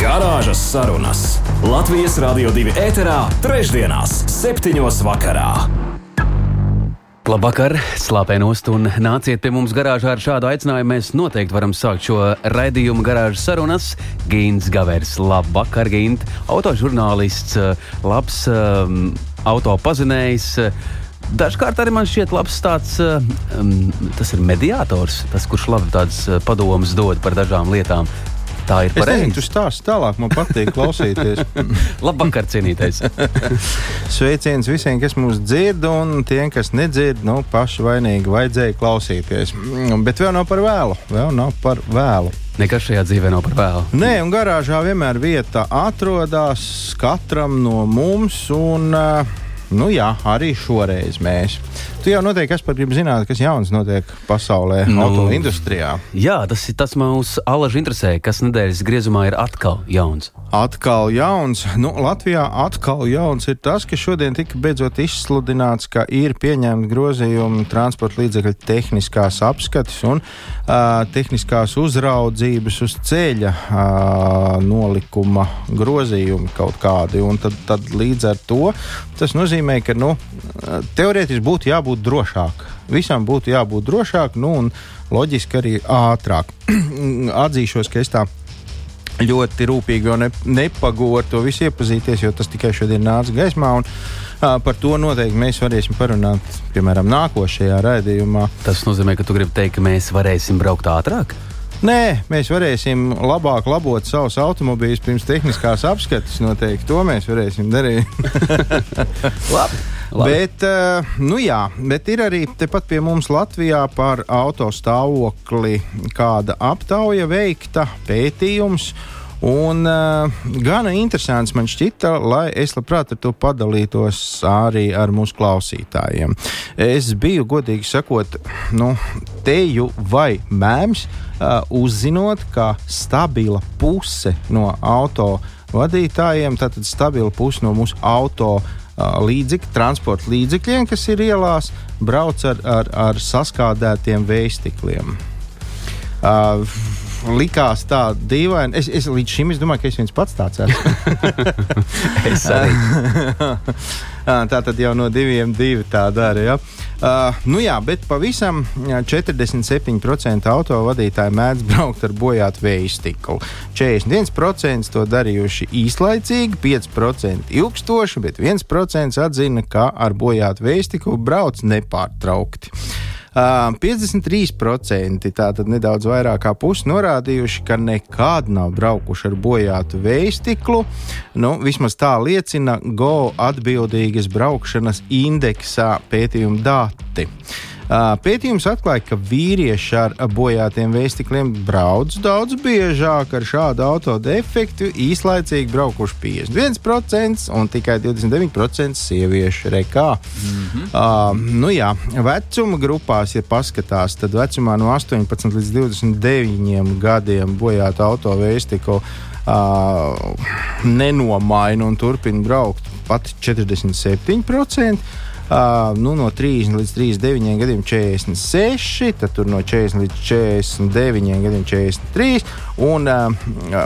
Garāžas sarunas Latvijas Rādio 2 ēterā, trešdienās, septiņos vakarā. Labvakar, slāpēnost un nāciet pie mums garāžā ar šādu aicinājumu. Mēs noteikti varam sākt šo raidījumu garāžas sarunas. Gīns Gavers, labvakar, Gīnt, autožurnālists, labs um, autopazinējs. Dažkārt arī man šķiet, labs tāds um, tas ir mediātors, tas, kurš labi tādas padomas dod par dažām lietām. Tā ir pareizi. Tu stāsti tālāk, man patīk klausīties. Labvakar, cienītais. Sveiciens visiem, kas mūs dzird, un tiem, kas nedzird, nu, paši vainīgi vajadzēja klausīties. Bet vēl nav par vēlu. Vēl nav par vēlu. Nekas šajā dzīvē nav par vēlu. Nē, un garāžā vienmēr vieta atrodas katram no mums. Un, nu, jā, arī šoreiz mēs. Tu jau noteikti esmu gribējis zināt, kas jauns notiek pasaulē, nu, auto industrijā. Jā, tas ir tas mūs alaži interesē, kas nedēļas griezumā ir atkal jauns. Atkal jauns. Nu, Latvijā atkal jauns ir tas, ka šodien tika beidzot izsludināts, ka ir pieņemti grozījumi transporta līdzekļu tehniskās apskates un uh, tehniskās uzraudzības uz ceļa uh, nolikuma grozījumi kaut kādi. Un tad, tad līdz ar to tas nozīmē, ka nu, teorētiski būtu jābūt drošāk. Visam būtu jābūt drošāk, nu, un loģiski arī ātrāk. Atzīšos, ka es tā ļoti rūpīgi ne, nepagūru to visu iepazīties, jo tas tikai šodien nāca gaismā. Un, uh, par to noteikti mēs varēsim parunāt, piemēram, nākošajā raidījumā. Tas nozīmē, ka tu gribi teikt, ka mēs varēsim braukt ātrāk? Nē, mēs varēsim labāk labot savus automobīļus pirms tehniskās apskates. Noteikti to mēs varēsim darīt. Labi. Labi. Bet, uh, nu jā, bet ir arī tepat pie mums Latvijā par auto stāvokli kāda aptauja veikta, pētījums. Un uh, gana interesants man šķita, lai es labprāt ar to padalītos arī ar mūsu klausītājiem. Es biju, godīgi sakot, nu, teju vai mēms, uh, uzzinot, ka stabila puse no auto vadītājiem, tātad stabila puse no mūsu auto līdzekļi, transporta līdzekļiem, kas ir ielās, brauc ar, ar, ar saskādētiem vējstikliem. Uh, likās tā dīvaini. Es, es līdz šim es domāju, ka es viens pats tāds esmu. es arī. tā tad jau no diviem divi tā dara. Ja? Uh, nu jā, bet pavisam 47% autovadītāji mēdz braukt ar bojātu vēja stiklu. 41% to darījuši īslaicīgi, 5% ilgstoši, bet 1% atzina, ka ar bojātu vēja stiklu brauc nepārtraukti. Uh, 53% tātad nedaudz vairāk kā pusi norādījuši, ka nekad nav braukuši ar bojātu vēja stiklu. Nu, vismaz tā liecina GO atbildīgas braukšanas indeksā pētījuma dati. Pētījums atklāja, ka vīrieši ar bojātiem vēstikliem brauc daudz biežāk ar šādu auto defektu, īslaicīgi braukuši 51% un tikai 29% sieviešu rekā. Mm -hmm. uh, nu jā, vecuma grupās, ja paskatās, tad vecumā no 18 līdz 29 gadiem bojāta auto vēstiklu uh, nenomaina un turpina braukt pat 47%. Uh, nu, no 30 līdz 39 gadiem 46, tad no 40 līdz 49 gadiem 43. Un uh,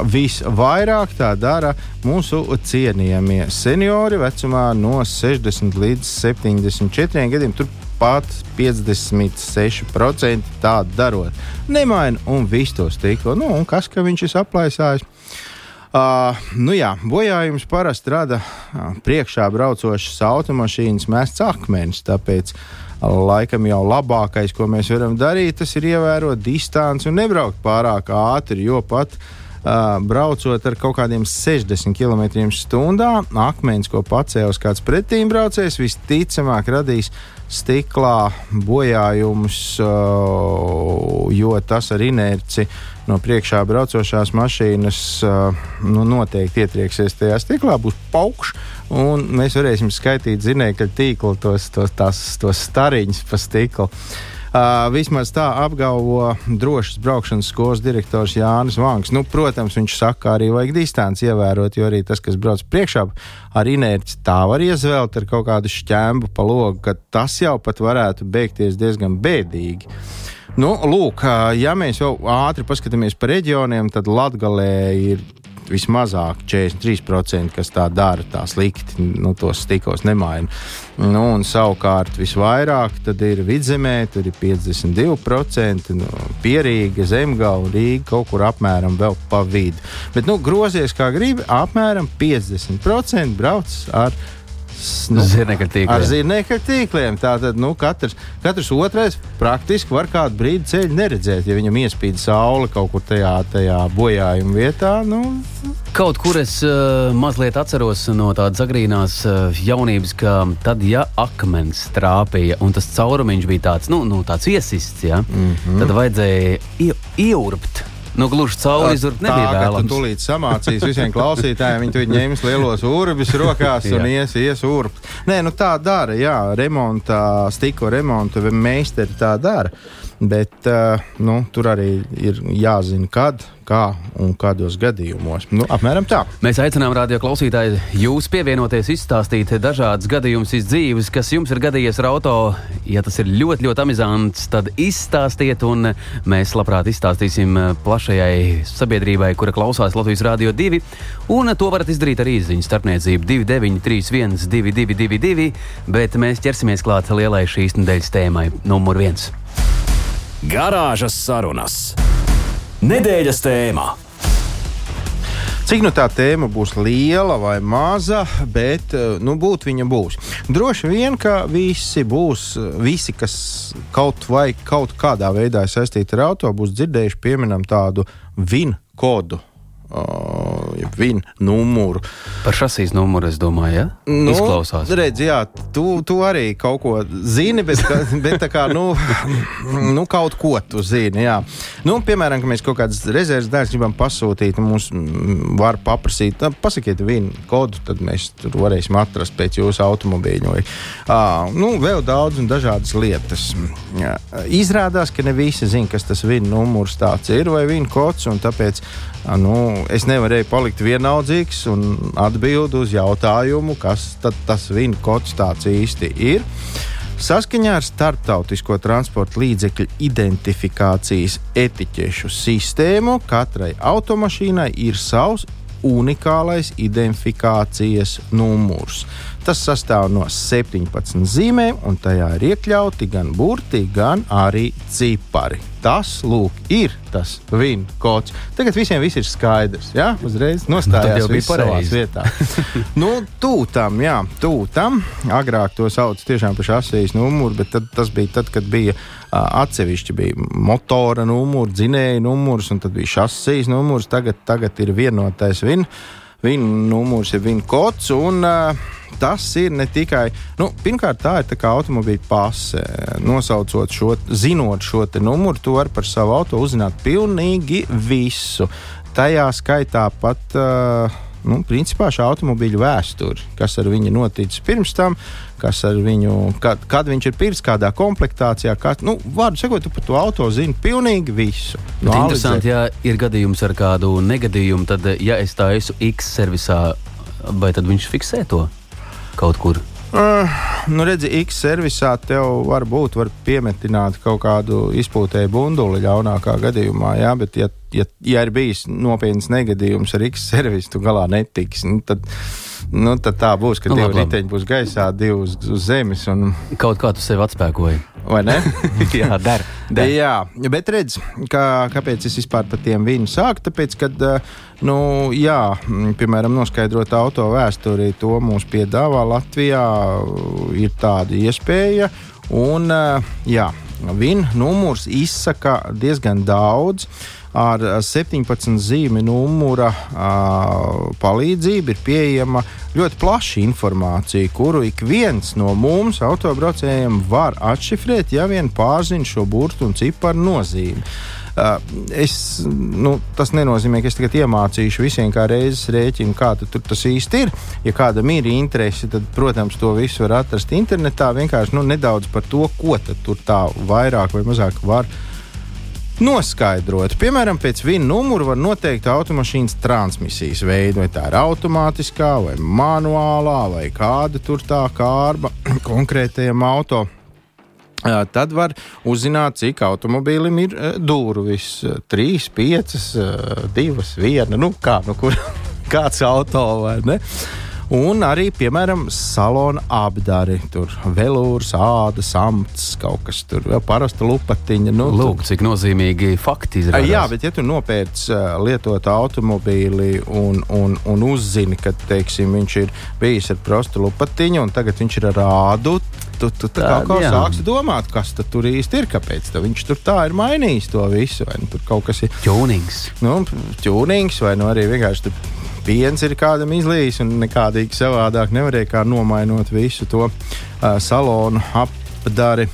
visvairāk tā dara mūsu cienījamie seniori vecumā no 60 līdz 74 gadiem. Tur pat 56% tādu darot. Nemaina un viss to stiklu. Nu, un kas, ka viņš ir aplaisājis? Uh, nu jā, bojājums parasti rada priekšā braucošas automašīnas mests akmeņus. Tāpēc laikam jau labākais, ko mēs varam darīt, tas ir ievērot distanci un nebraukt pārāk ātri, jo pat uh, braucot ar kaut kādiem 60 km/h, akmens, ko pacēlis kāds pretīmbraucējs, visticamāk radīs stiklā bojājumus, uh, jo tas ar inerci no priekšā braucošās mašīnas uh, nu, noteikti ietrieksies tajā stiklā, būs paukšs un mēs varēsim skaitīt zinēkļu tīklu, tos, tos, tās, tos stariņus pa stiklu. Vismaz tā apgalvo drošas braukšanas skolas direktors Jānis Vanks. Nu, protams, viņš saka, ka arī vajag distanci ievērot, jo arī tas, kas brauc priekšā ar inerci, tā var iezvelt ar kaut kādu šķēmu pa logu, ka tas jau pat varētu beigties diezgan bēdīgi. Nu, lūk, ja mēs jau ātri paskatāmies pa reģioniem, tad Latvijā ir vismazāk 43%, kas tā dara, tā slikti, nu, tos stikos nemaina. Nu, un savukārt visvairāk ir vidzemē, tur ir 52%, nu, pierīga, zemgala, Rīga kaut kur apmēram vēl pa vidu. Bet, nu, grozies kā gribi, apmēram 50% brauc ar nu, zirnekļa tīkliem. Ar zirnekļa tīkliem. Tātad nu, katrs, katrs otrais praktiski var kādu brīdi ceļu neredzēt, ja viņam iespīd saule kaut kur tajā, tajā bojājuma vietā. Nu, Kaut kur es uh, mazliet atceros no tādas agrīnās uh, jaunības, ka tad, ja akmens trāpīja un tas caurumiņš bija tāds, nu, nu, tāds iesists, ja, mm -hmm. tad vajadzēja ie, ieurbt Nu, gluži cauri izurbt nebija tā, vēlams. Tu tūlīt samācīs visiem klausītājiem, viņi tur ņems lielos urbis rokās un ies, ies urbt. Nē, nu tā dara, jā, remonta, stiko remonta meistari tā dara. Bet uh, nu, tur arī ir jāzina, kad, kā un kādos gadījumos. Nu, apmēram tā. Mēs aicinām radio klausītāju jūs pievienoties, izstāstīt dažādas gadījumus iz dzīves, kas jums ir gadījies ar auto. Ja tas ir ļoti, ļoti amizants, tad izstāstiet, un mēs labprāt izstāstīsim plašajai sabiedrībai, kura klausās Latvijas Rādio 2. Un to varat izdarīt arī izziņas starpniecību 2931, 222, bet mēs ķersimies klāt lielai šīs nedēļas tēmai, numur viens. Garāžas sarunas. Nedēļas tēmā. Cik nu tā tēma būs liela vai maza, bet eh, nu, būt viņa būs. Droši vien, ka visi būs, visi, kas kaut vai kaut kādā veidā saistīti ar auto, būs dzirdējuši pieminam tādu VIN kodu uh, viņa numuru. Par šasīs numuru es domāju, ja? Nu, Izklausās. Redz, jā, tu, tu arī kaut ko zini, bet, bet kā, nu, nu, kaut ko tu zini, jā. Nu, piemēram, ka mēs kaut kādas rezerves daļas gribam pasūtīt, mums var paprasīt, nu, pasakiet vienu kodu, tad mēs tur varēsim atrast pēc jūsu automobīļa. Uh, nu, vēl daudz un dažādas lietas. Jā. Izrādās, ka ne visi zina, kas tas viena numurs tāds ir vai viena kods, un tāpēc nu, es nevarēju palikt vienaldzīgs un atbildēt uz jautājumu, kas tas viņa kods tāds īsti ir. Saskaņā ar starptautisko transporta līdzekļu identifikācijas etiķešu sistēmu katrai automašīnai ir savs unikālais identifikācijas numurs. Tas sastāv no 17 zīmēm, un tajā ir iekļauti gan burti, gan arī cipari. Tas, lūk, ir tas viņa kods. Tagad visiem viss ir skaidrs. Jā, uzreiz nostājās nu, savā vietā. nu, tūtam, jā, tūtam. Agrāk to sauc tiešām par šasijas numuru, bet tad, tas bija tad, kad bija atsevišķi bija motora numurs, dzinēja numurs, un tad bija šasijas numurs. Tagad, tagad ir vienotais viņa, viņa numurs, ir viņa kods. Un, uh, tas ir ne tikai, nu, pirmkārt, tā ir tā kā automobīļa pase. Nosaucot šo, zinot šo numuru, tu vari par savu auto uzzināt pilnīgi visu. Tajā skaitā pat. Uh, nu, principā šī automobīļa vēsture, kas ar viņu noticis pirms tam, kas ar viņu, kad, kad viņš ir pirms kādā komplektācijā. Kā, nu, Vārdu sakot, tu par to auto zini pilnīgi visu. No interesanti, ja ir gadījums ar kādu negadījumu, tad, ja es tā esmu X servisā, vai tad viņš fiksē to? kaut kur? Uh, nu, redzi, X servisā tev var būt, var piemetināt kaut kādu izpūtēju bunduli ļaunākā gadījumā, jā, bet, ja, ja, ja ir bijis nopietns negadījums ar X servisu, tu galā netiksi. Nu, tad, nu, tad tā būs, ka nu, divi riteņi būs gaisā, divi uz, uz zemes. Un... Kaut kā tu sevi atspēkoji. Vai ne? Jā, der, der. Jā, bet redz, kā, kāpēc es vispār par tiem vīnu sāku? Tāpēc, kad, nu, jā, piemēram, noskaidrot auto vēsturi, to mums piedāvā Latvijā, ir tāda iespēja. Un, jā, vīna numurs izsaka diezgan daudz ar 17 zīmju numura uh, palīdzību ir pieejama ļoti plaša informācija, kuru ik viens no mums, autobraucējiem, var atšifrēt, ja vien pārzina šo burtu un ciparu nozīmi. Uh, es, nu, tas nenozīmē, ka es tagad iemācīšu visiem kā reizes rēķinu, kā tas īsti ir. Ja kādam ir interese, tad, protams, to visu var atrast internetā. Vienkārši nu, nedaudz par to, ko tur tā vairāk vai mazāk var noskaidrot. Piemēram, pēc viena numura var noteikt automašīnas transmisijas veidu, vai tā ir automātiskā, vai manuālā, vai kāda tur tā kārba konkrētajam auto. Tad var uzzināt, cik automobīlim ir durvis. Trīs, piecas, divas, viena. Nu, kā, nu, kur, kāds auto vai ne? Un arī, piemēram, salona apdari. Tur velūrs, āda, samts, kaut kas tur vēl parasta lupatiņa. Nu, Lūk, cik nozīmīgi fakti izrādās. Jā, bet ja tu nopērc lietotu automobīli un, un, un uzzini, ka teiksim, viņš ir bijis ar prostu lupatiņu un tagad viņš ir ar ādu, tu, tu tā, tā kā sāksi domāt, kas tur īsti ir, kāpēc viņš tur tā ir mainījis to visu. Vai nu, tur kaut kas ir ķūnings. Nu, ķūnings vai nu arī vienkārši tur piens ir kādam izlījis, un nekādīgi savādāk nevarēja kā nomainot visu to uh, salonu apdari.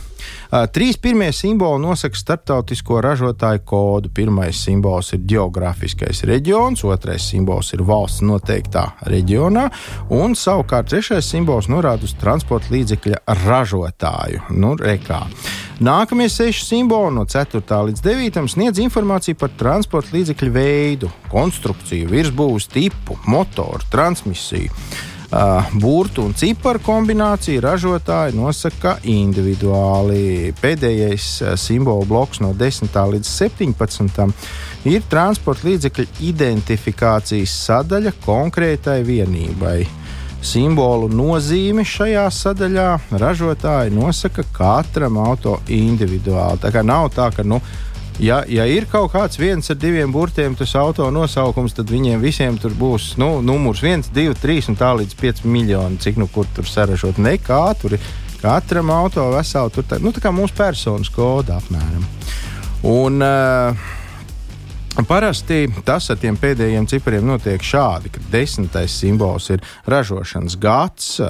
Uh, trīs pirmie simboli nosaka starptautisko ražotāju kodu. Pirmais simbols ir geogrāfiskais reģions, otrais simbols ir valsts noteiktā reģionā, un savukārt trešais simbols norāda uz transporta līdzekļa ražotāju. Nu, rekā. Nākamie seši simboli no 4. līdz 9. sniedz informāciju par transporta līdzekļu veidu, konstrukciju, virsbūves tipu, motoru, transmisiju. Burtu un ciparu kombināciju ražotāji nosaka individuāli. Pēdējais simbolu bloks no 10. līdz 17. ir transporta līdzekļu identifikācijas sadaļa konkrētai vienībai. Simbolu nozīmi šajā sadaļā ražotāji nosaka katram auto individuāli. Tā kā nav tā, ka nu, ja, ja ir kaut kāds viens ar diviem burtiem, tas auto nosaukums, tad viņiem visiem tur būs nu, numurs 1, 2, 3 un tā līdz 5 miljoni, cik nu kur tur saražot. Nekā tur ir katram auto veselu, tur tā, nu, tā kā mūsu personas koda apmēram. Un, uh, Parasti tas ar tiem pēdējiem cipariem notiek šādi, ka desmitais simbols ir ražošanas gads,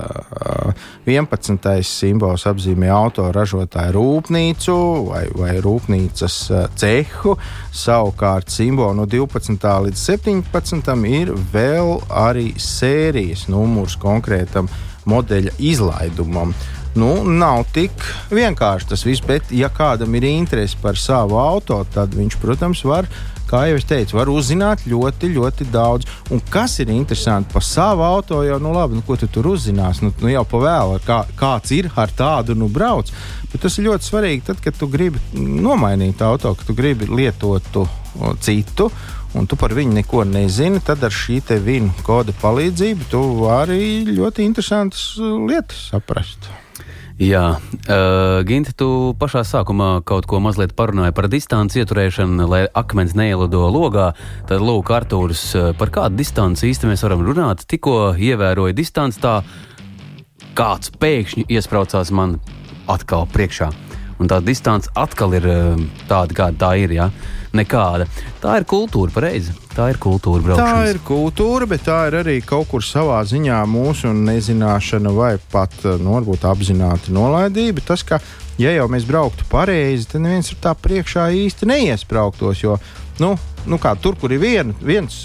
11. simbols apzīmē autoražotāju rūpnīcu vai, vai rūpnīcas cehu, savukārt simbolu no 12. līdz 17. ir vēl arī sērijas numurs konkrētam modeļa izlaidumam. Nu, nav tik vienkārši tas viss, bet, ja kādam ir interese par savu auto, tad viņš, protams, var kā jau es teicu, var uzzināt ļoti, ļoti daudz. Un kas ir interesanti par savu auto, jau nu, labi, nu, ko tu tur uzzināsi? Nu, nu, jau pa vēlu, kā, kāds ir ar tādu nu, brauc. Bet tas ir ļoti svarīgi, tad, kad tu gribi nomainīt auto, kad tu gribi lietotu citu. Un tu par viņu neko nezini, tad ar šī vīnu koda palīdzību tu vari ļoti interesantas lietas saprast. Jā, uh, Ginti, tu pašā sākumā kaut ko mazliet parunāji par distanci ieturēšanu, lai akmens neielido logā. Tad, lūk, Artūrs, par kādu distanci īsti mēs varam runāt? Tikko ievēroju distanci, tā kāds pēkšņi iesprācās man atkal priekšā. Un tā distance atkal ir tāda, kāda tā ir. Ja? Nekāda. Tā ir kultūra, pareizi. Tā ir kultūra. Braukšanas. Tā ir kultūra, bet tā ir arī kaut kur savā ziņā mūsu nezināšana, vai pat nu, apzināta nolaidība. Tas, ka, ja jau mēs brauktu pareizi, tad neviens tur tā priekšā īsti neiesprauktos. Jo, nu, nu kā, tur, kur ir vien, viens,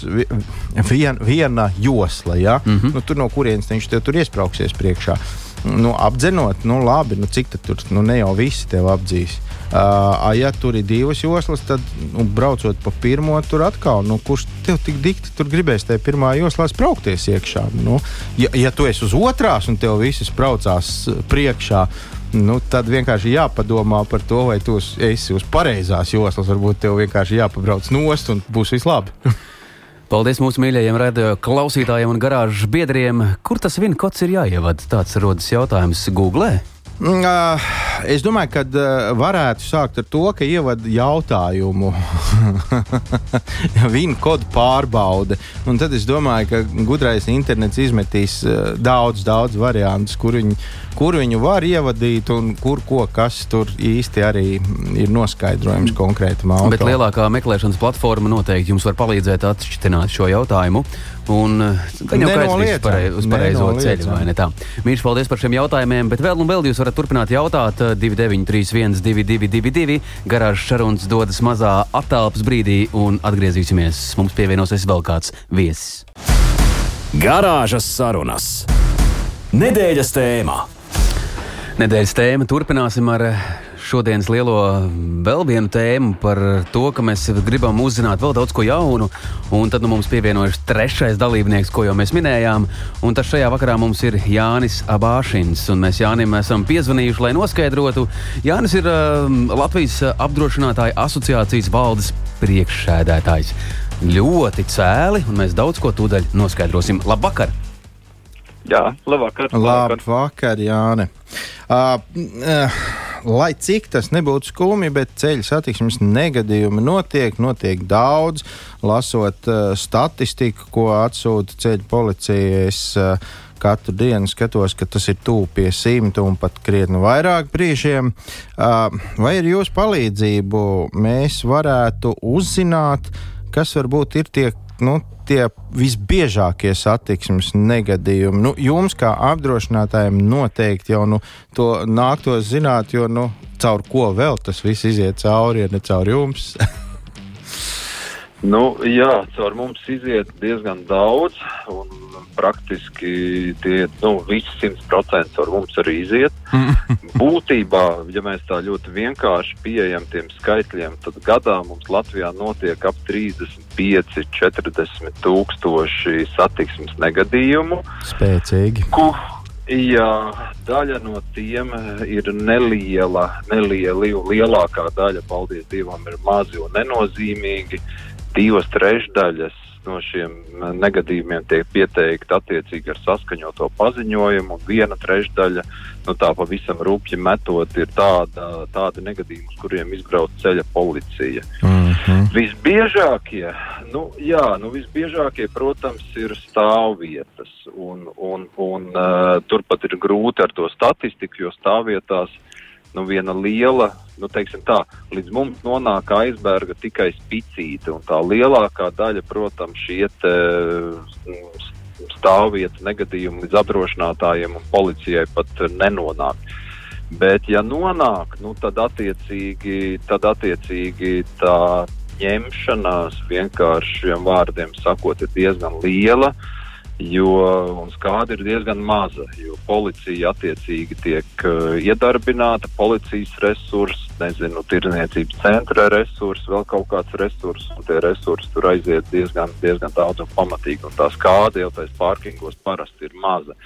vien, viena josla, ja? mm -hmm. nu, tur no kurienes viņš tur iesprāgsies priekšā. Nu, apdzenot, nu labi, nu, cik tur nu, ne jau visi tev apdzīs. Uh, ja tur ir divas joslas, tad nu, braucot pa pirmo, tur atkal, nu, kurš tev tik dikti tur gribēs tajā pirmā joslā spraukties iekšā. Nu, ja, ja tu esi uz otrās un tev viss braucās priekšā, nu, tad vienkārši jāpadomā par to, vai tu esi uz pareizās joslas. Varbūt tev vienkārši jāpabrauc nost un būs viss labi. Paldies mūsu mīļajiem radio klausītājiem un garāžas biedriem. Kur tas viena kods ir jāievada? Tāds rodas jautājums Google. Uh, es domāju, ka uh, varētu sākt ar to, ka ievada jautājumu viņa kodu pārbaude. Un tad es domāju, ka gudrais internets izmetīs uh, daudz, daudz variantus, kur, viņ, kur viņu var ievadīt un kur ko kas tur īsti arī ir noskaidrojams konkrēti. Bet lielākā meklēšanas platforma noteikti jums var palīdzēt atšķirt šo jautājumu. Un gan jau aizsmeļot parei, uz pareizo ceļu, vai ne tā? Mīļš, paldies par šiem jautājumiem, bet vēl un vēl jūs varat turpināt jautāt 2931, 222, garāžas šaruns dodas mazā attālpas brīdī un atgriezīsimies. Mums pievienosies vēl kāds viesis. Garāžas sarunas. Nedēļas tēmā. Nedēļas tēma turpināsim ar šodienas lielo vēl vienu tēmu par to, ka mēs gribam uzzināt vēl daudz ko jaunu. Un tad nu, mums pievienojas trešais dalībnieks, ko jau mēs minējām. Un tas šajā vakarā mums ir Jānis Abāšins. Mēs Jānim esam piezvanījuši, lai noskaidrotu. Jānis ir uh, Latvijas apdrošinātāju asociācijas valdes priekšsēdētājs. Ļoti cēli, un mēs daudz ko tūdaļ noskaidrosim. Labvakar! Jā, labvakar. Labvakar, Jāne. Uh, uh, lai cik tas nebūtu skumji, bet ceļu satiksmes negadījumi notiek, notiek daudz. Lasot uh, statistiku, ko atsūta ceļu policija, es uh, katru dienu skatos, ka tas ir tuvu pie simta un pat krietni vairāk brīžiem. Uh, vai ar jūsu palīdzību mēs varētu uzzināt, kas varbūt ir tie nu, tie visbiežākie satiksmes negadījumi? Nu, jums, kā apdrošinātājiem, noteikti jau nu, to nāktos zināt, jo nu, caur ko vēl tas viss iziet cauri, ja ne caur jums. nu, jā, caur mums iziet diezgan daudz, un praktiski tie nu, visi 100% ar mums arī iziet. Būtībā, ja mēs tā ļoti vienkārši pieejam tiem skaitļiem, tad gadā mums Latvijā notiek ap 35, 40 tūkstoši satiksmes negadījumu. Spēcīgi. Ku, Jā, daļa no tiem ir neliela, neliela, lielākā daļa, paldies Dievam, ir mazi un nenozīmīgi. Divas trešdaļas no šiem negadījumiem tiek pieteikti attiecīgi ar saskaņoto paziņojumu, un viena trešdaļa, nu tā pavisam rūpji metot, ir tāda, tāda negadījuma, uz kuriem izbrauc ceļa policija. Mm -hmm. Visbiežākie, nu, jā, nu, visbiežākie, protams, ir stāvvietas, un, un, un uh, turpat ir grūti ar to statistiku, jo stāvvietās nu, viena liela, nu, teiksim tā, līdz mums nonāk aizberga tikai spicīte, un tā lielākā daļa, protams, šie te mm, stāvvietas negadījumi līdz apdrošinātājiem un policijai pat nenonāk. Bet, ja nonāk, nu, tad, attiecīgi, tad attiecīgi tā ņemšanās vienkāršiem vārdiem sakot ir diezgan liela. Uh, jo skāde ir diezgan maza. Policija attiecīgi tiek uh, iedarbināta, policijas resursi, nezinu, tirniecības centra resursi, vēl kaut kāds resurss, un tie resursi tur aiziet diezgan, diezgan daudz un pamatīgi. Un tā skāde jau tais pārkingos parasti ir maza.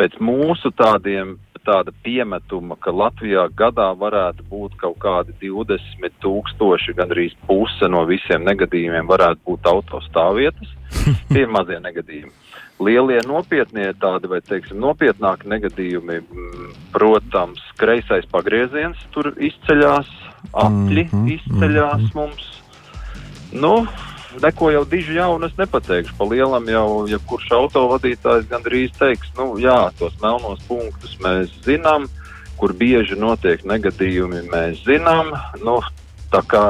Pēc mūsu tādiem tāda piemetuma, ka Latvijā gadā varētu būt kaut kādi 20 tūkstoši, gandrīz puse no visiem negadījumiem varētu būt autostāvvietas. Tie ir mazie negadījumi. Lielie nopietnie tādi, vai teiksim, nopietnāki negadījumi, mm, protams, kreisais pagrieziens tur izceļās, apļi mm -hmm, izceļās mm -hmm. mums. Nu, neko jau diži jaunu es nepateikšu. Pa lielam jau, ja kurš autovadītājs gandrīz teiks, nu jā, tos melnos punktus mēs zinām, kur bieži notiek negadījumi, mēs zinām. Nu, tā kā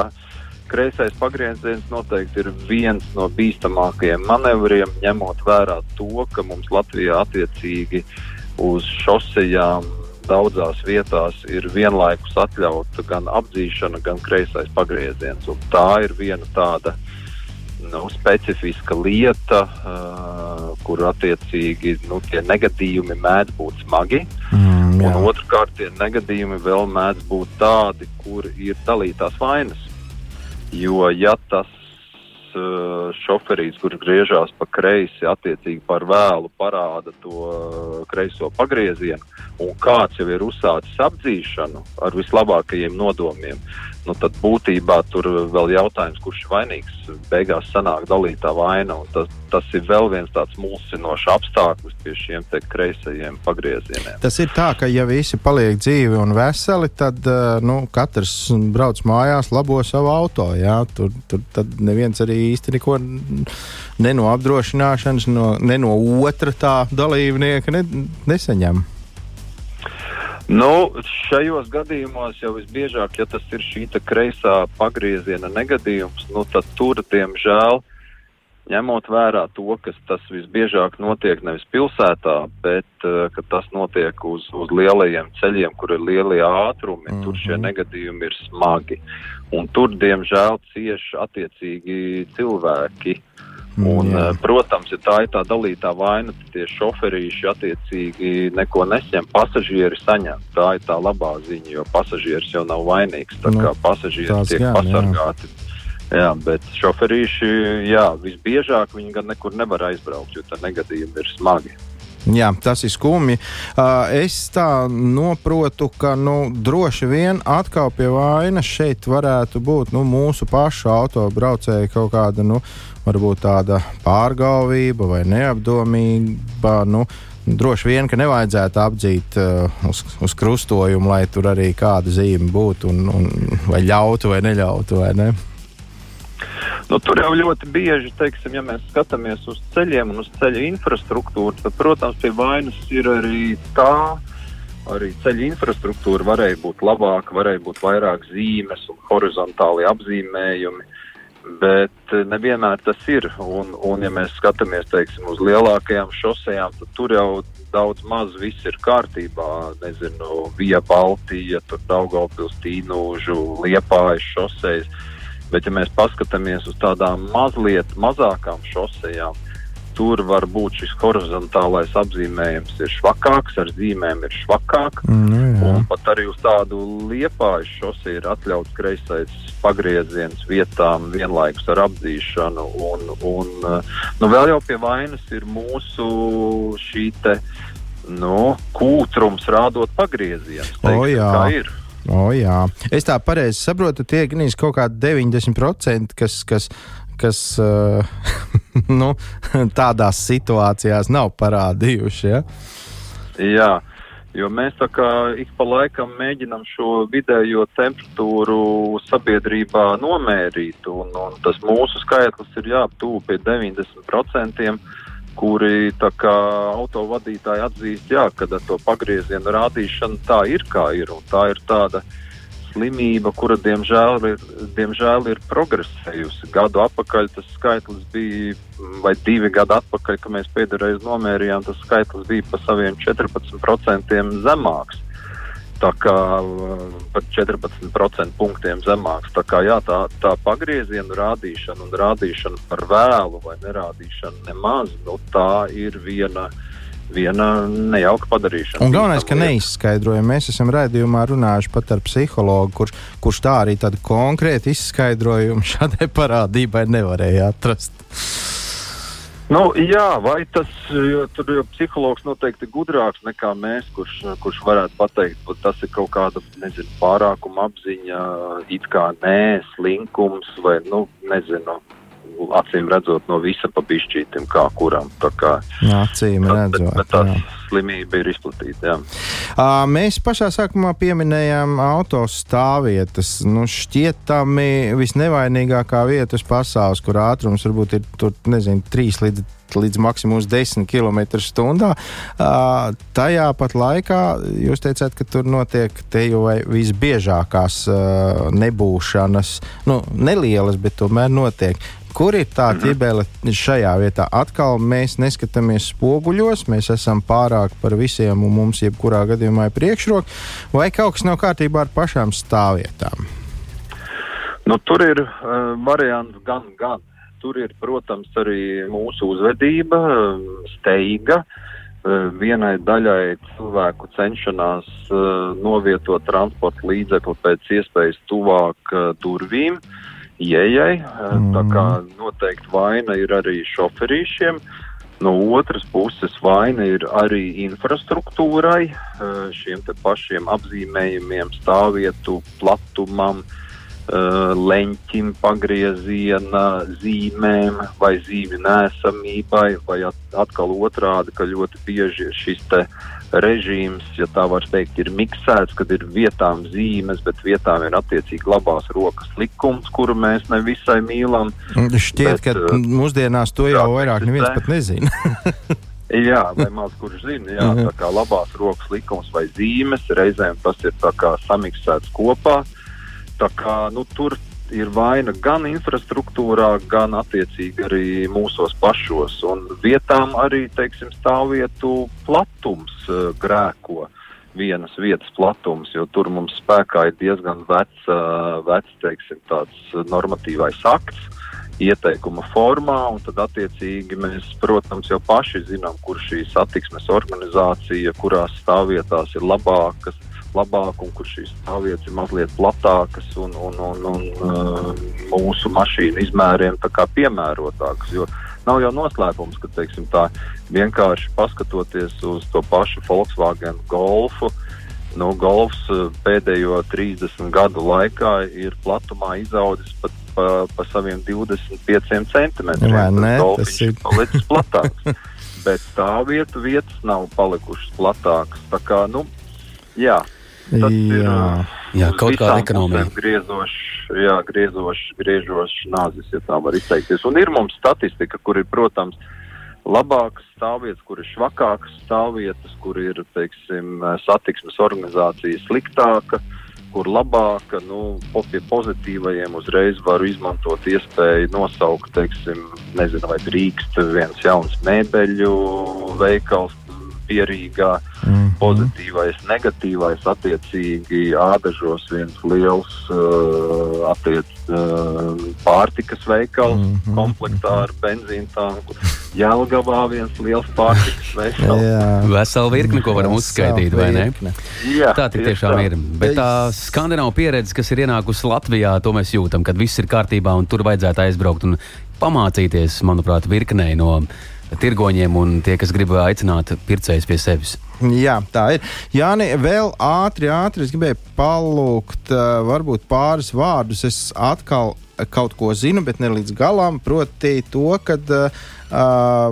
kreisais pagrieziens noteikti ir viens no bīstamākajiem manevriem, ņemot vērā to, ka mums Latvijā attiecīgi uz šosejām daudzās vietās ir vienlaikus atļauta gan apdzīšana, gan kreisais pagrieziens. Un tā ir viena tāda nu, specifiska lieta, uh, kur attiecīgi nu, tie negadījumi mēdz būt smagi. Mm, jā. un otrkārt, tie negadījumi vēl mēdz būt tādi, kur ir dalītās vainas. Jo, ja tas uh, šoferis, kurš griežās pa kreisi, attiecīgi par vēlu parāda to uh, kreiso pagriezienu, un kāds jau ir uzsācis apdzīšanu ar vislabākajiem nodomiem, nu, tad būtībā tur vēl jautājums, kurš ir vainīgs. Beigās sanāk dalītā vaina, tas, tas ir vēl viens tāds mulsinošs apstākļus pie šiem kreisajiem pagriezieniem. Tas ir tā, ka ja visi paliek dzīvi un veseli, tad uh, nu, katrs brauc mājās, labo savu auto. Jā? Tur, tur tad neviens arī īsti neko ne no apdrošināšanas, no, ne no otra tā dalībnieka ne, nesaņem. Nu, šajos gadījumos jau visbiežāk, ja tas ir šī kreisā pagrieziena negadījums, nu, tad tur, diemžēl, ņemot vērā to, ka tas visbiežāk notiek nevis pilsētā, bet uh, tas notiek uz, uz lielajiem ceļiem, kur ir lielie ātrumi, mm -hmm. tur šie negadījumi ir smagi. Un tur, diemžēl, cieši attiecīgi cilvēki. Un, Jā. protams, ja tā ir tā dalītā vaina, tad tie šoferīši attiecīgi neko nesaņem. Pasažieri saņem. Tā ir tā labā ziņa, jo pasažieris jau nav vainīgs. Tā nu, kā pasažieri tiek gan, pasargāti. Jā Jā, bet šoferīši, jā, visbiežāk viņi gan nekur nevar aizbraukt, jo tā negadījumi ir smagi. Jā, tas ir skumji. Uh, es tā noprotu, ka nu, droši vien atkal pie vainas šeit varētu būt nu, mūsu pašu autobraucēji kaut kāda, nu, varbūt tāda pārgalvība vai neapdomība. Nu, droši vien, ka nevajadzētu apdzīt uh, uz, uz krustojumu, lai tur arī kāda zīme būtu, un, un, vai ļautu vai neļautu. Vai ne? Nu, tur jau ļoti bieži, teiksim, ja mēs skatāmies uz ceļiem un uz ceļa infrastruktūru, tad, protams, pie vainas ir arī tā, arī ceļa infrastruktūra varēja būt labāka, varēja būt vairāk zīmes un horizontāli apzīmējumi. Bet nevienmēr tas ir. Un, un ja mēs skatāmies teiksim, uz lielākajām šosejām, tad tur jau daudz maz viss ir kārtībā. Nezinu, Vija Baltija, tur Daugavpils, Tīnūžu, Liepājas šosejas Bet, ja mēs paskatāmies uz tādām mazliet mazākām šosejām, tur var būt šis horizontālais apzīmējums ir švakāks, ar zīmēm ir švakāk. Mm, jā. un pat arī uz tādu liepāju šosi ir atļauts kreisais pagrieziens vietām vienlaikus ar apdzīšanu. Un, un, nu, vēl jau pie vainas ir mūsu šī te, nu, kūtrums rādot pagriezienus. Teiksim, o, jā. kā ir. O, jā. es tā pareizi saprotu, tie ir kaut kādi 90%, kas, kas, kas uh, nu, tādās situācijās nav parādījuši. Ja? Jā. Jo mēs tā kā ik pa laikam mēģinām šo vidējo temperatūru sabiedrībā nomērīt, un, un tas mūsu skaitlis ir jāaptūp pie 90% kuri autovadītāji atzīst, jā, ka ar to pagriezienu rādīšanu tā ir kā ir. Tā ir tāda slimība, kura diemžēl ir, diemžēl ir progresējusi. Gadu atpakaļ tas skaitlis bija, vai divi gadi atpakaļ, kad mēs pēdējo reizi nomērījām, tas skaitlis bija pa saviem 14% zemāks tā kā uh, pat 14% punktiem zemāks. Tā kā jā, tā, tā pagrieziena rādīšana un rādīšana par vēlu vai nerādīšana nemaz, nu, tā ir viena. Viena nejauka padarīšana. Un galvenais, ka neizskaidrojam. Mēs esam redzējumā runājuši pat ar psihologu, kurš, kurš tā arī tādu konkrētu izskaidrojumu šādai parādībai nevarēja atrast. Nu, jā, vai tas jo, tur jau psihologs noteikti gudrāks nekā mēs, kurš, kurš varētu pateikt, ka tas ir kaut kāda nezinu, pārākuma apziņa, it kā nē, slinkums vai nu, nezinu acīm redzot, no visa pabišķītiem, kā kuram. Tā kā, acīm redzot. Bet, bet tā slimība ir izplatīta. Jā. Uh, mēs pašā sākumā pieminējām autostāvvietas. Nu, šķietami visnevainīgākā vieta uz pasaules, kur ātrums varbūt ir tur, nezinu, 3 līdz līdz maksimums 10 km/h. Uh, tajā pat laikā jūs teicāt, ka tur notiek te jau visbiežākās uh, nebūšanas, nu, nelielas, bet tomēr notiek. Kur ir tā mhm. ķibele šajā vietā? Atkal mēs neskatāmies spoguļos, mēs esam pārāk par visiem un mums jebkurā gadījumā ir priekšroka, vai kaut kas nav kārtībā ar pašām stāvvietām? Nu, tur ir uh, variants gan, gan. Tur ir, protams, arī mūsu uzvedība, steiga. Uh, vienai daļai cilvēku cenšanās uh, novietot transporta līdzekli pēc iespējas tuvāk uh, durvīm. Uh, ieejai. Mm. Tā kā noteikti vaina ir arī šoferīšiem. No otras puses, vaina ir arī infrastruktūrai, eh, šiem pašiem apzīmējumiem, stāvvietu platumam, eh, leņķim, pagrieziena zīmēm vai zīmju nēsamībai, vai atkal otrādi, ka ļoti bieži šis te režīms, ja tā var teikt, ir miksēts, kad ir vietām zīmes, bet vietām ir attiecīgi labās rokas likums, kuru mēs nevisai mīlam. Šķiet, bet, ka uh, mūsdienās to jau vairāk neviens pat nezina. jā, vai maz kurš zina, jā, tā kā labās rokas likums vai zīmes, reizēm tas ir tā kā samiksēts kopā. Tā kā, nu, tur ir vaina gan infrastruktūrā, gan attiecīgi arī mūsos pašos. Un vietām arī teiksim, stāvvietu platums uh, grēko. Vienas vietas platums, jo tur mums spēkā ir diezgan vecs, uh, vecs teiksim, tāds normatīvais akts, ieteikuma formā, un tad attiecīgi mēs, protams, jau paši zinām, kur šī satiksmes organizācija, kurās stāvvietās ir labākas, labāk, un kur šīs stāvvietas ir mazliet platākas un, un, un, un uh, mūsu mašīnu izmēriem piemērotākas. Jo nav jau noslēpums, ka teiksim, tā, vienkārši paskatoties uz to pašu Volkswagen Golfu. Nu, golfs uh, pēdējo 30 gadu laikā ir platumā izaudzis pat pa, pa saviem 25 centimetriem. Vai ne? Tas ir palicis platāks. Bet stāvvietu vietas nav palikušas platākas. Tā kā, nu, jā, Tas Jā. Jā, kaut kāda ekonomija. Griezošs, jā, griezošs, griežošs nāzis, ja tā var izteikties. Un ir mums statistika, kur ir, protams, labākas stāvvietas, kur ir švakākas stāvvietas, kur ir, teiksim, satiksmes organizācija sliktāka, kur labāka, nu, pie pozitīvajiem uzreiz varu izmantot iespēju nosaukt, teiksim, nezinu, vai drīkst viens jauns mēbeļu veikals pierīgā, Mhm. pozitīvais, negatīvais, attiecīgi ādažos viens liels uh, attiec, uh, pārtikas veikals mm Mhm. -hmm. komplektā ar benzīnu tanku, Jelgavā viens liels pārtikas veikals. Vesela virkne, ko varam uzskaitīt, vai ne? Jā, Tā tiešām tā. ir. Bet tā skandināva pieredze, kas ir ienākusi Latvijā, to mēs jūtam, kad viss ir kārtībā un tur vajadzētu aizbraukt un pamācīties, manuprāt, virknei no tirgoņiem un tie, kas grib aicināt pircējus pie sevis. Jā, tā ir. Jā, nē, vēl ātri, ātri es gribēju palūgt, varbūt pāris vārdus. Es atkal kaut ko zinu, bet ne līdz galam. Proti, to, ka uh,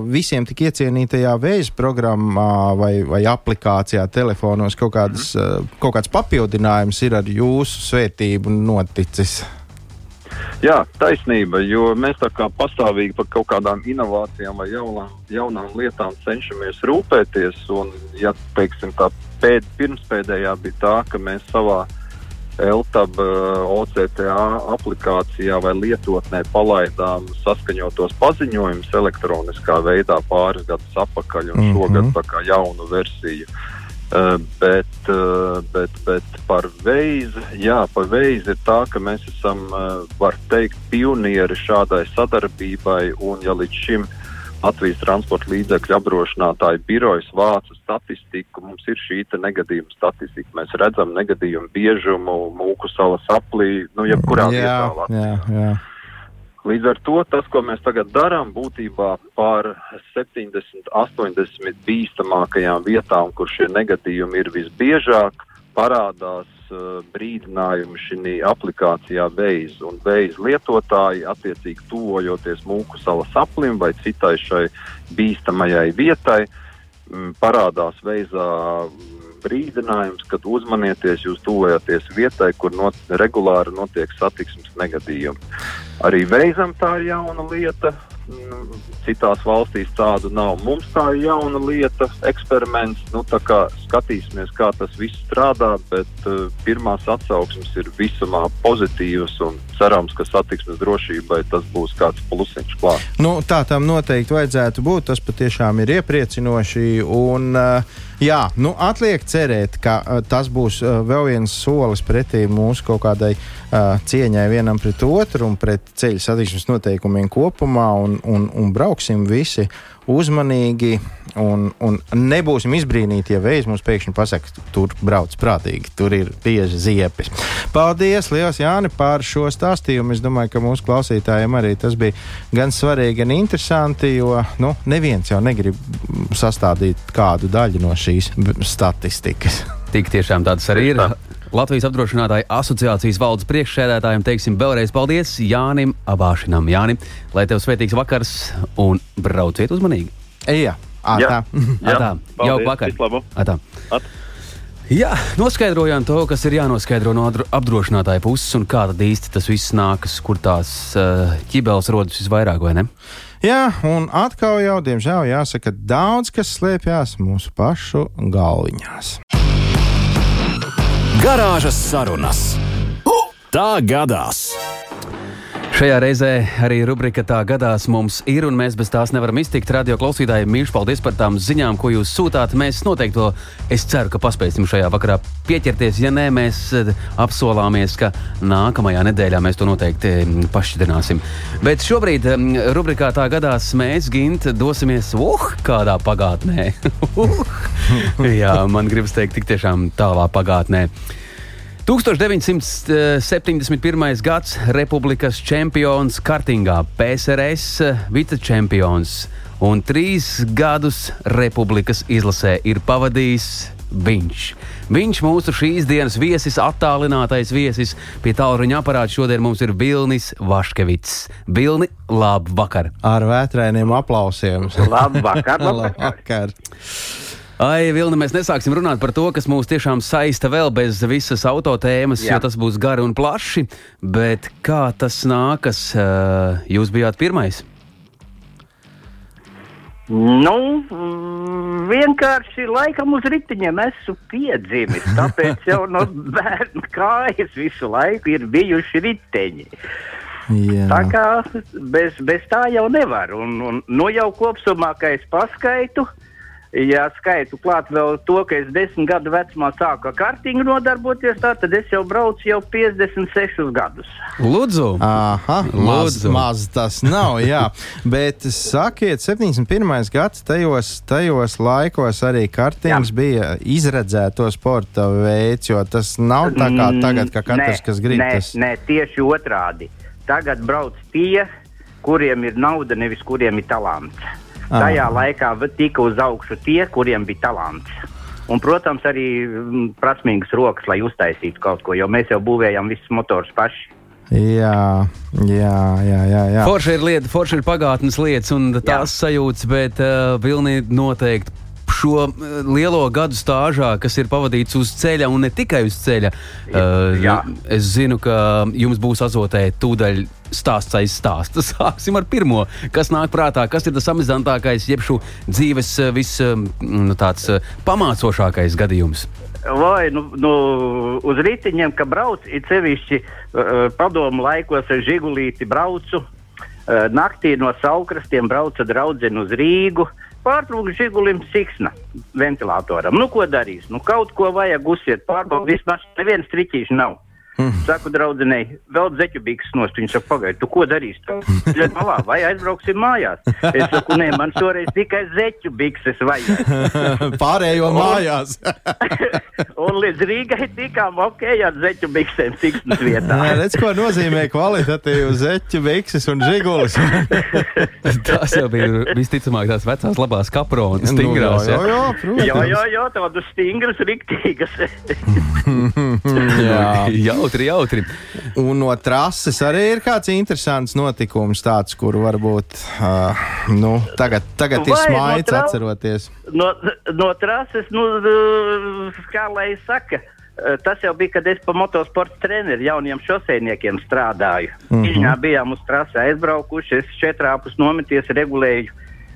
visiem tik iecienītajā vēža programmā vai, vai aplikācijā, telefonos kaut, kādas, uh, kaut kāds papildinājums ir ar jūsu svētību noticis. Jā, taisnība, jo mēs tā kā pastāvīgi par kaut kādām inovācijām vai jaunām, jaunām lietām cenšamies rūpēties. Un, ja teiksim, tā pēd, pirmspēdējā bija tā, ka mēs savā LTB OCTA aplikācijā vai lietotnē palaidām saskaņotos paziņojumus elektroniskā veidā pāris gadus atpakaļ, un Mhm. šogad tā kā jaunu versiju. Uh, bet, uh, bet, bet par veidu, jā, par veidu ir tā, ka mēs esam, uh, var teikt, pionieri šādai sadarbībai. Un, ja līdz šim Latvijas transporta līdzekļu apdrošinātāju birojas vāca statistiku, mums ir šī negadījuma statistika. Mēs redzam negadījumu biežumu, mūku salas aplī, nu, jebkurā vietā Latvijā. jā, jā. Līdz ar to tas, ko mēs tagad darām, būtībā par 70, 80 bīstamākajām vietām, kur šie negadījumi ir visbiežāk, parādās uh, brīdinājumi šī aplikācijā veids. Un veids lietotāji, attiecīgi tuvojoties mūku salas aplim vai citai šai bīstamajai vietai, m, parādās veizā brīdinājums, kad uzmanieties, jūs tuvojaties vietai, kur not, regulāri notiek satiksmes negadījumi. Arī veizam tā ir jauna lieta. Mm, Citās valstīs tādu nav. Mums tā ir jauna lieta, eksperiments. Nu, kā skatīsimies, kā tas viss strādā, bet uh, pirmās atsauksmes ir visumā pozitīvas cerams, ka satiksmes drošībai tas būs kāds plusiņš klāt. Nu, tā tam noteikti vajadzētu būt. Tas patiešām ir iepriecinoši. Un, uh, jā, nu, atliek cerēt, ka uh, tas būs uh, vēl viens solis pretī mūsu kaut kādai uh, cieņai vienam pret otru un pret ceļu satiksmes noteikumiem kopumā. Un, un, un brauksim visi uzmanīgi un, un nebūsim izbrīnīti, ja vējs mums pēkšņi pasakā, tur brauc prātīgi, tur ir bieži ziepes. Paldies, Lielas Jāni, par šo stāstījumu. Es domāju, ka mūsu klausītājiem arī tas bija gan svarīgi, gan interesanti, jo nu, neviens jau negrib sastādīt kādu daļu no šīs statistikas. Tik tiešām tāds arī ir. Latvijas apdrošinātāju asociācijas valdes priekšsēdētājiem teiksim vēlreiz paldies Jānim Abāšinam. Jāni, lai tev svētīgs vakars un brauciet uzmanīgi! Jā, ātrā. Atā, jauka vakar! Atā. At. Jā, noskaidrojām to, kas ir jānoskaidro no apdrošinātāja puses, un kā tad īsti tas viss nākas, kur tās ķibeles rodas visvairāk, vai ne? Jā, un atkal jau, diemžēl, jāsaka, daudz kas slēpjas mūsu pašu galviņās. Garāžas sarunas. Tā gadās! Šajā reizē arī rubrika tā gadās mums ir, un mēs bez tās nevaram iztikt. Radio klausītāji, mīļš, paldies par tām ziņām, ko jūs sūtāt. Mēs noteikti to, es ceru, ka paspēsim šajā vakarā pieķerties. Ja nē, mēs eh, apsolāmies, ka nākamajā nedēļā mēs to noteikti mm, pašķidrināsim. Bet šobrīd mm, rubrikā tā gadās mēs, Gint, dosimies, uh, kādā pagātnē. uh, jā, man gribas teikt, tik tiešām tālā pagātnē. 1971. gads Republikas čempions kartingā, PSRS vicečempions un trīs gadus Republikas izlasē ir pavadījis viņš. Viņš mūsu šīs dienas viesis, attālinātais viesis pie tālruņa aparāta šodien mums ir Vilnis Vaškevits. Vilni, labu vakar! Ar vētrainiem aplausiem! Labu vakar! Labu vakar. Ai, Vilni, mēs nesāksim runāt par to, kas mūs tiešām saista vēl bez visas autotēmas, Jā. jo tas būs gari un plaši. Bet kā tas nākas? eh, Jūs bijāt pirmais. Nu, mm, vienkārši laikam uz riteņiem esmu piedzimis. Tāpēc jau no bērna kājas visu laiku ir bijuši riteņi. Tā Jā. kā bez, bez tā jau nevar. Un, un nu jau kopsumā, ka es paskaitu, ja skaitu klāt vēl to, ka es desmit gadu vecumā sāku ar kartingu nodarboties, tā, tad es jau braucu jau 56 gadus. Lūdzu! Aha, maz, Lūdzu. maz tas nav. Jā. Bet sakiet, 71. gads, tajos, tajos laikos arī kartings jā. bija izredzēto sporta veids, jo tas nav tā kā tagad, ka katrs, Nē, kas grib, nē, tas Nē, tieši otrādi. Tagad brauc tie, kuriem ir nauda, nevis kuriem ir talants. Ah. Tajā laikā v- tika uz augšu tie, kuriem bija talants. Un, protams, arī mm, prasmīgas rokas, lai uztaisītu kaut ko, jo mēs jau būvējam visus motors paši. Jā, jā, jā. jā, jā. Forša ir lieta, forša ir pagātnes lietas un tās sajūtas, bet uh, Vilni noteikti šo uh, lielo gadu stāžā, kas ir pavadīts uz ceļa un ne tikai uz ceļa. Uh, Jā. es zinu, ka jums būs azotē tūdaļ stāsts aiz stāsta. Sāksim ar pirmo, kas nāk prātā, kas ir tas amizantākais, jeb šo dzīves uh, vis, uh, nu, pamācošākais gadījums. Vai nu, nu, uz riteņiem, ka brauc, ir sevišķi uh, padomu laikos ar žigulīti braucu. Uh, naktī no saukrastiem brauca draudzene uz Rīgu. Pārtrūka žigulim siksna ventilatoram. Nu, ko darīs? Nu, kaut ko vajag uzsiet, pārbaudīt. Vismaz neviens triķīši nav. Saku, draudzenei, vēl zeķu bikses nost. Viņa saka, pagaidi, tu ko darīsi? Tad malā, vai aizbrauksim mājās? Es saku, nē, man šoreiz tikai zeķu bikses vajag. Pārējo mājās. Un līdz Rīgai tikām ok, ar zeķu biksēm siksnas vietā. Jā, redz, ko nozīmē kvalitatīvu zeķu bikses un žigulis. Tas jau bija visticamāk tās vecās labās kapronas, stingrās. Nu, jā, jā, jā, protams. Jā, jā, jā, tādas stingras, riktīgas. jā. Jautri, jautri. Un no trases arī ir kāds interesants notikums, tāds, kuru varbūt uh, nu, tagad, tagad ir Vai no smaids tra- atceroties. No, no trases, nu, uh, kā lai saka. uh, Tas jau bija, kad es pa motosporta treneru jauniem šoseiniekiem strādāju. Mm. -hmm. Viņā bijām uz trasi aizbraukuši. Es četrāpus nometies regulēju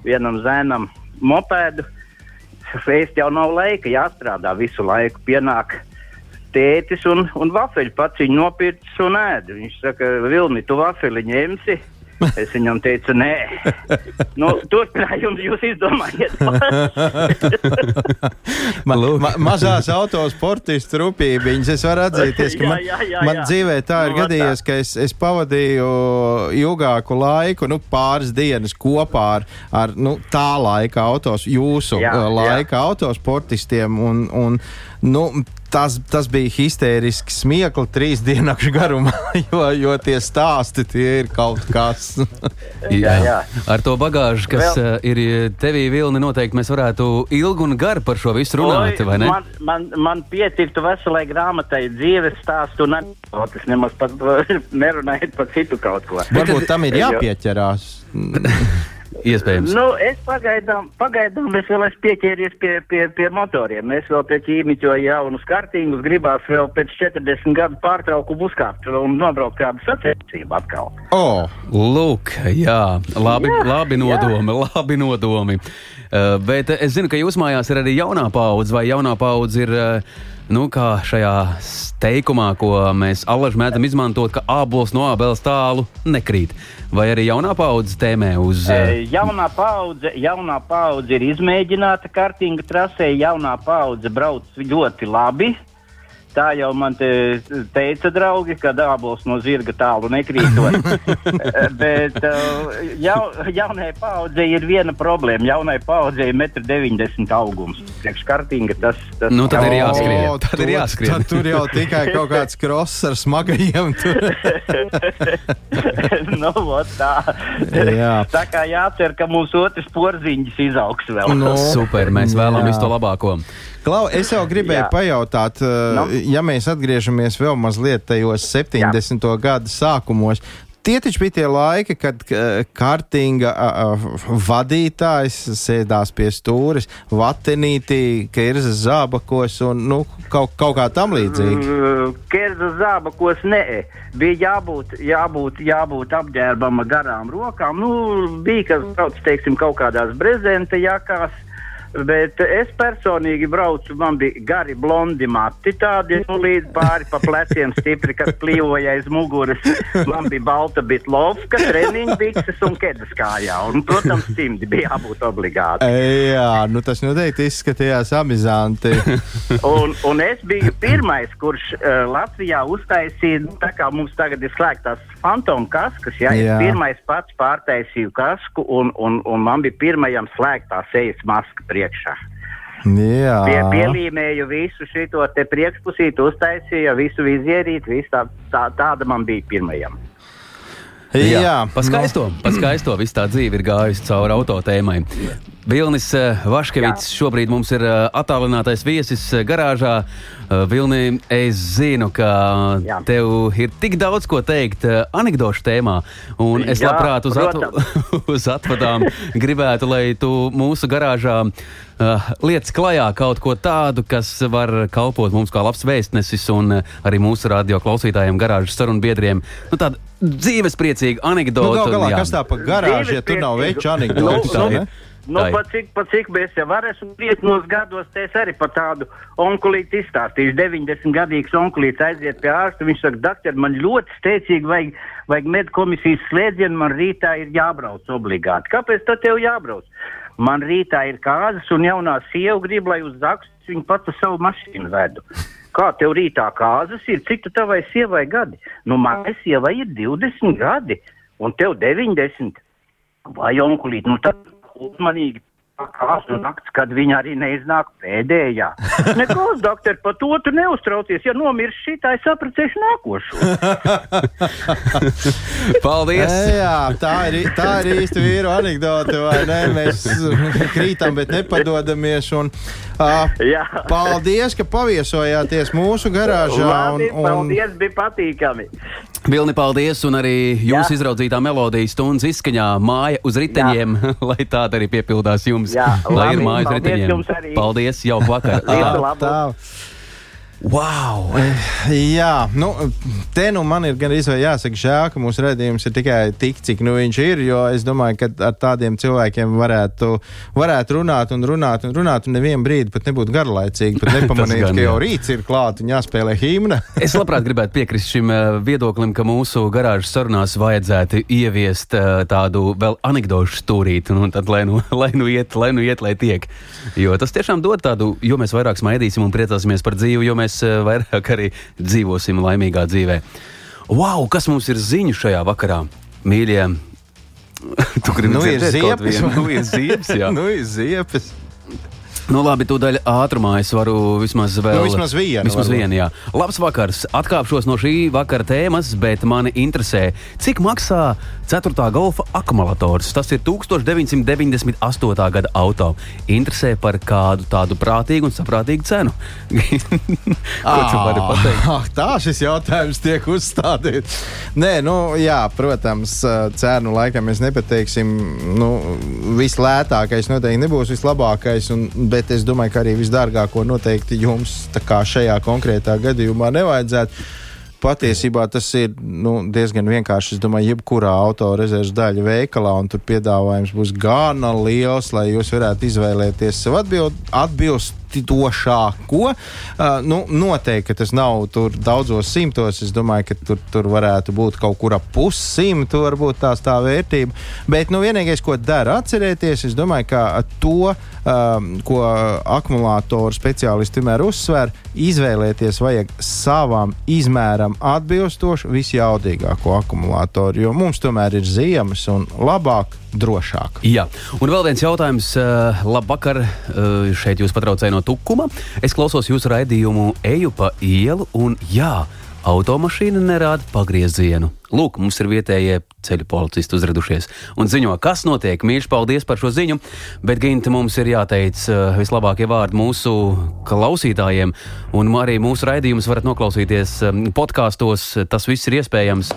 vienam zēnam mopēdu. Es jau nav laika, jāstrādā visu laiku. Pienāk tētis un, un vafeļu pats viņu nopircis un ēd. Viņš saka, Vilni, tu vafeli ņemsi? Es viņam teicu, nē, nu, turpinājums jūs izdomājiet. Ma, ma, mazās autosportistu rūpības es varu atzīties, ka man, jā, jā, man jā. dzīvē tā ir Nu, gadījies, ka es, es pavadīju ilgāku laiku, nu, pāris dienas kopā ar, ar nu, tā laika autos, jūsu Jā, jā, jā. laika autosportistiem. Un, un, nu, Tas, tas bija histērisks smieklis trīs dienas garumā, jo, jo tie stāsti tie ir kaut kas. Jā, jā. Ar to bagāžu, kas Vēl- Vēl... ir tevī vilni, noteikti mēs varētu ilgi un gari par šo visu runāt, Oi, vai ne? Man, man, man pietiktu veselai grāmatai dzīves stāstu un anekdotas, nemaz pat nerunājot par citu kaut ko. Varbūt tam ir jāpieķerās. Iespējams. Nu, es pagaidām, pagaidām es vēl esmu pieķēries pie, pie, pie motoriem. Es vēl pie ķīmiķoju jaunus kartīgus, gribās vēl pēc 40 gadu pārtraukumu uzkāpt un nobraukt kādu sacensību atkal. Oh, Lūk, jā, labi, Jā, labi jā. nodomi, labi nodomi. Uh, bet es zinu, ka jūs mājās ir arī jaunā paudze, vai jaunā paudze ir. Uh, Nu, kā šajā teikumā, ko mēs allaž mēdzam izmantot, ka ābols no ābeles tālu nekrīt. Vai arī jaunā paudze tēmē uz. E, jaunā paudze, jaunā paudze ir izmēģināta kartinga trasē, jaunā paudze brauc ļoti labi. Tā jau man te teica, draugi, ka dābols no zirga tālu nekrītot. Bet uh, jau, jaunai paudzei ir viena problēma. Jaunai paudzei ir 1,90 m augums. Priekš kartinga tas, tas nu, tad ir jāskrien. O, tad ir jāskrien. Tad tur jau tikai kaut kāds kross ar smagajiem. nu, tā. Jā. tā kā jācer, ka mūsu otrs porziņš izaugs vēl. No, nu, Super, mēs vēlamies to labāko. Klau, es jau gribēju Jā. pajautāt, no. Nu? ja mēs atgriežamies vēl mazliet tajos 70. Jā. gadu sākumos. Tie taču bija tie laiki, kad kartinga uh, vadītājs sēdās pie stūres, vatenītī, kerzas zābakos un nu, kaut, kaut kā tam līdzīgi. Mm, kerzas zābakos nē, bija jābūt, jābūt, jābūt apģērbama garām rokām. Nu, bija, kas brauc, teiksim, kaut kādās brezenta jakās. Bet es personīgi braucu, man bija gari blondi mati, tādi nu, līdz pāri pa pleciem stipri, kas plīvoja aiz muguras. Man bija balta bitlovka, treniņu bikses un kedas kājā. Un, protams, cimdi bija jābūt obligāti. Jā, nu tas noteikti izskatījās amizanti. un, un es biju pirmais, kurš uh, Latvijā uztaisīja, nu, tā kā mums tagad ir slēgtās fantom kaskas, ja, jā, es pirmais pats pārtaisīju kasku un, un, un man bija pirmajam slēgtā sejas maska priekšā. Jā. Pie, pielīmēju visu šo priekšpusīti, uztaisīju visu vizierīti, visu tā, tā, tāda man bija pirmajam. Jā, Jā paskaisto, no. paskaisto visu tā dzīve ir gājusi cauri autotēmai. Vilnis uh, Vaškevits Jā. šobrīd mums ir uh, attālinātais viesis uh, garāžā. Vilni, es zinu, ka Jā. tev ir tik daudz ko teikt anekdošu tēmā, un es Jā, labprāt uz, at uz atvadām gribētu, lai tu mūsu garāžā uh, lietas klajā kaut ko tādu, kas var kalpot mums kā labs vēstnesis un uh, arī mūsu radio klausītājiem, garāžas sarunu biedriem. Nu, tāda dzīvespriecīga anekdote. Nu, gal galā, kas tā pa garāžu, ja tur nav veču anekdote? Nu, nu, Nu, pa cik, pa cik mēs jau esam krietnos gados, es arī par tādu onkulīti izstāstīju. 90 gadīgs onkulīts aiziet pie ārsta. Viņš saka, doktor, man ļoti steidzīgi vajag, vajag medkomisijas slēdzienu, man rītā ir jābrauc obligāti. Kāpēc tad tev jābrauc? Man rītā ir kāzas un jaunā sieva grib, lai uz zakstu viņu pats savu mašīnu vedu. Kā tev rītā kāzas ir? Cik tu tavai sievai gadi? Nu, manai sievai ir 20 gadi un tev 90. Vai onkulīt, nu tad uzmanīgi kāzu nakts, kad viņa arī neiznāk pēdējā. Neko, doktor, par to tu neuztraucies. Ja nomirs šī, tā es apprecēšu nākošo. Paldies! E, jā, tā ir, tā ir īsti vīru anekdote, vai ne? Mēs krītam, bet nepadodamies. Un, uh, paldies, ka paviesojāties mūsu garāžā. Labi, un, un... Paldies, bija patīkami. Vilni, paldies! Un arī jūsu izraudzītā melodijas stundas izskaņā māja uz riteņiem, lai tāda arī piepildās jums. Jā, lai labi, ir mājas riteņiem. Paldies! Jauku vakaru! tā, tā. Wow! Jā, nu, te nu man ir gan izvēle jāsaka, žēl, ka mūsu redzējums ir tikai tik, cik nu viņš ir. Jo es domāju, ka ar tādiem cilvēkiem varētu, varētu runāt un runāt un runāt, un nevienu brīdi pat nebūtu garlaicīgi. Pat nepamanīt, gan, ka jau rīts ir klāts un jāspēlē himna. es labprāt gribētu piekrist šim uh, viedoklim, ka mūsu garāžas sarunās vajadzētu ieviest uh, tādu vēl anekdošu stūrīti, un tad lai nu, lai nu iet, lai nu iet, lai tiek. Jo tas tiešām dod tādu, jo mēs vairāk smaidīsim un priecāsimies par dzīvi, jo mēs mēs eh, vairāk arī dzīvosim laimīgā dzīvē. Wow, kas mums ir ziņu šajā vakarā, mīļie? tu gribi nu, ir ziepes, nu, ir ziepes, jā. nu, ir ziepes. Nu, labi, tūdaļ ātrumā es varu vismaz vēl. Nu, vismaz vienu. Vismaz vienu, jā. Labs vakars. Atkāpšos no šī vakara tēmas, bet mani interesē, cik maksā 4. golfa akumulators. Tas ir 1998. gada auto. Interesē par kādu tādu prātīgu un saprātīgu cenu. Ko tu vari pateikt? Ah, tā šis jautājums tiek uzstādīts. Nē, nu, jā, protams, cenu laikam mēs nepateiksim. Nu, vislētākais noteikti nebūs vislabākais. Un, bet es domāju, ka arī visdārgāko noteikti jums šajā konkrētā gadījumā nevajadzētu. patiesībā tas ir nu, diezgan vienkārši. Es domāju, jebkurā autorezerves daļa veikalā, un tur piedāvājums būs gana liels, lai jūs varētu izvēlēties sev atbild, atbilst atbilstošāko. Uh, nu, noteikti tas nav tur daudzos simtos. Es domāju, ka tur, tur varētu būt kaut kur ap pussimtu, varbūt tās tā vērtība. Bet nu, vienīgais, ko dara atcerēties, es domāju, ka to, um, ko akumulātoru speciālisti vienmēr uzsver, izvēlēties vajag savam izmēram atbilstošu, visjaudīgāko akumulātoru. Jo mums tomēr ir ziemas un labāk drošāk. Jā, un vēl viens jautājums. Uh, labvakar, uh, šeit jūs patraucēja no tukuma. Es klausos jūsu raidījumu, eju pa ielu un jā. Automašīna nerāda pagriezienu. Lūk, mums ir vietējie ceļu policisti uzradušies un ziņo, kas notiek. Mīļš, paldies par šo ziņu, bet Ginta mums ir jāteic uh, vislabākie vārdi mūsu klausītājiem, un arī mūsu raidījumus varat noklausīties podkāstos. Tas viss ir iespējams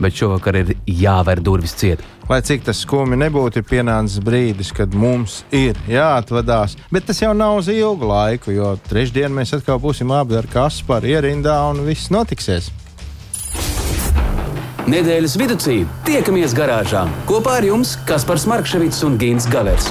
bet šovakar ir jāver durvis ciet. Lai cik tas skumji nebūtu, ir pienācis brīdis, kad mums ir jāatvadās. Bet tas jau nav uz ilgu laiku, jo trešdien mēs atkal būsim abi ar Kasparu ierindā un viss notiksies. Nedēļas vidū tiekamies garāžā kopā ar jums Kaspars Markevits un Gins Gavers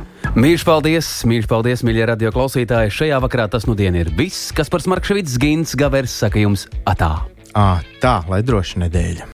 Mīļš, paldies, mīļš, paldies, mīļie radio klausītāji. Šajā vakarā tas nu dien ir viss, kas par Smarkšvits, Gins, Gavers saka jums atā. À, tā, lai droši nedēļa.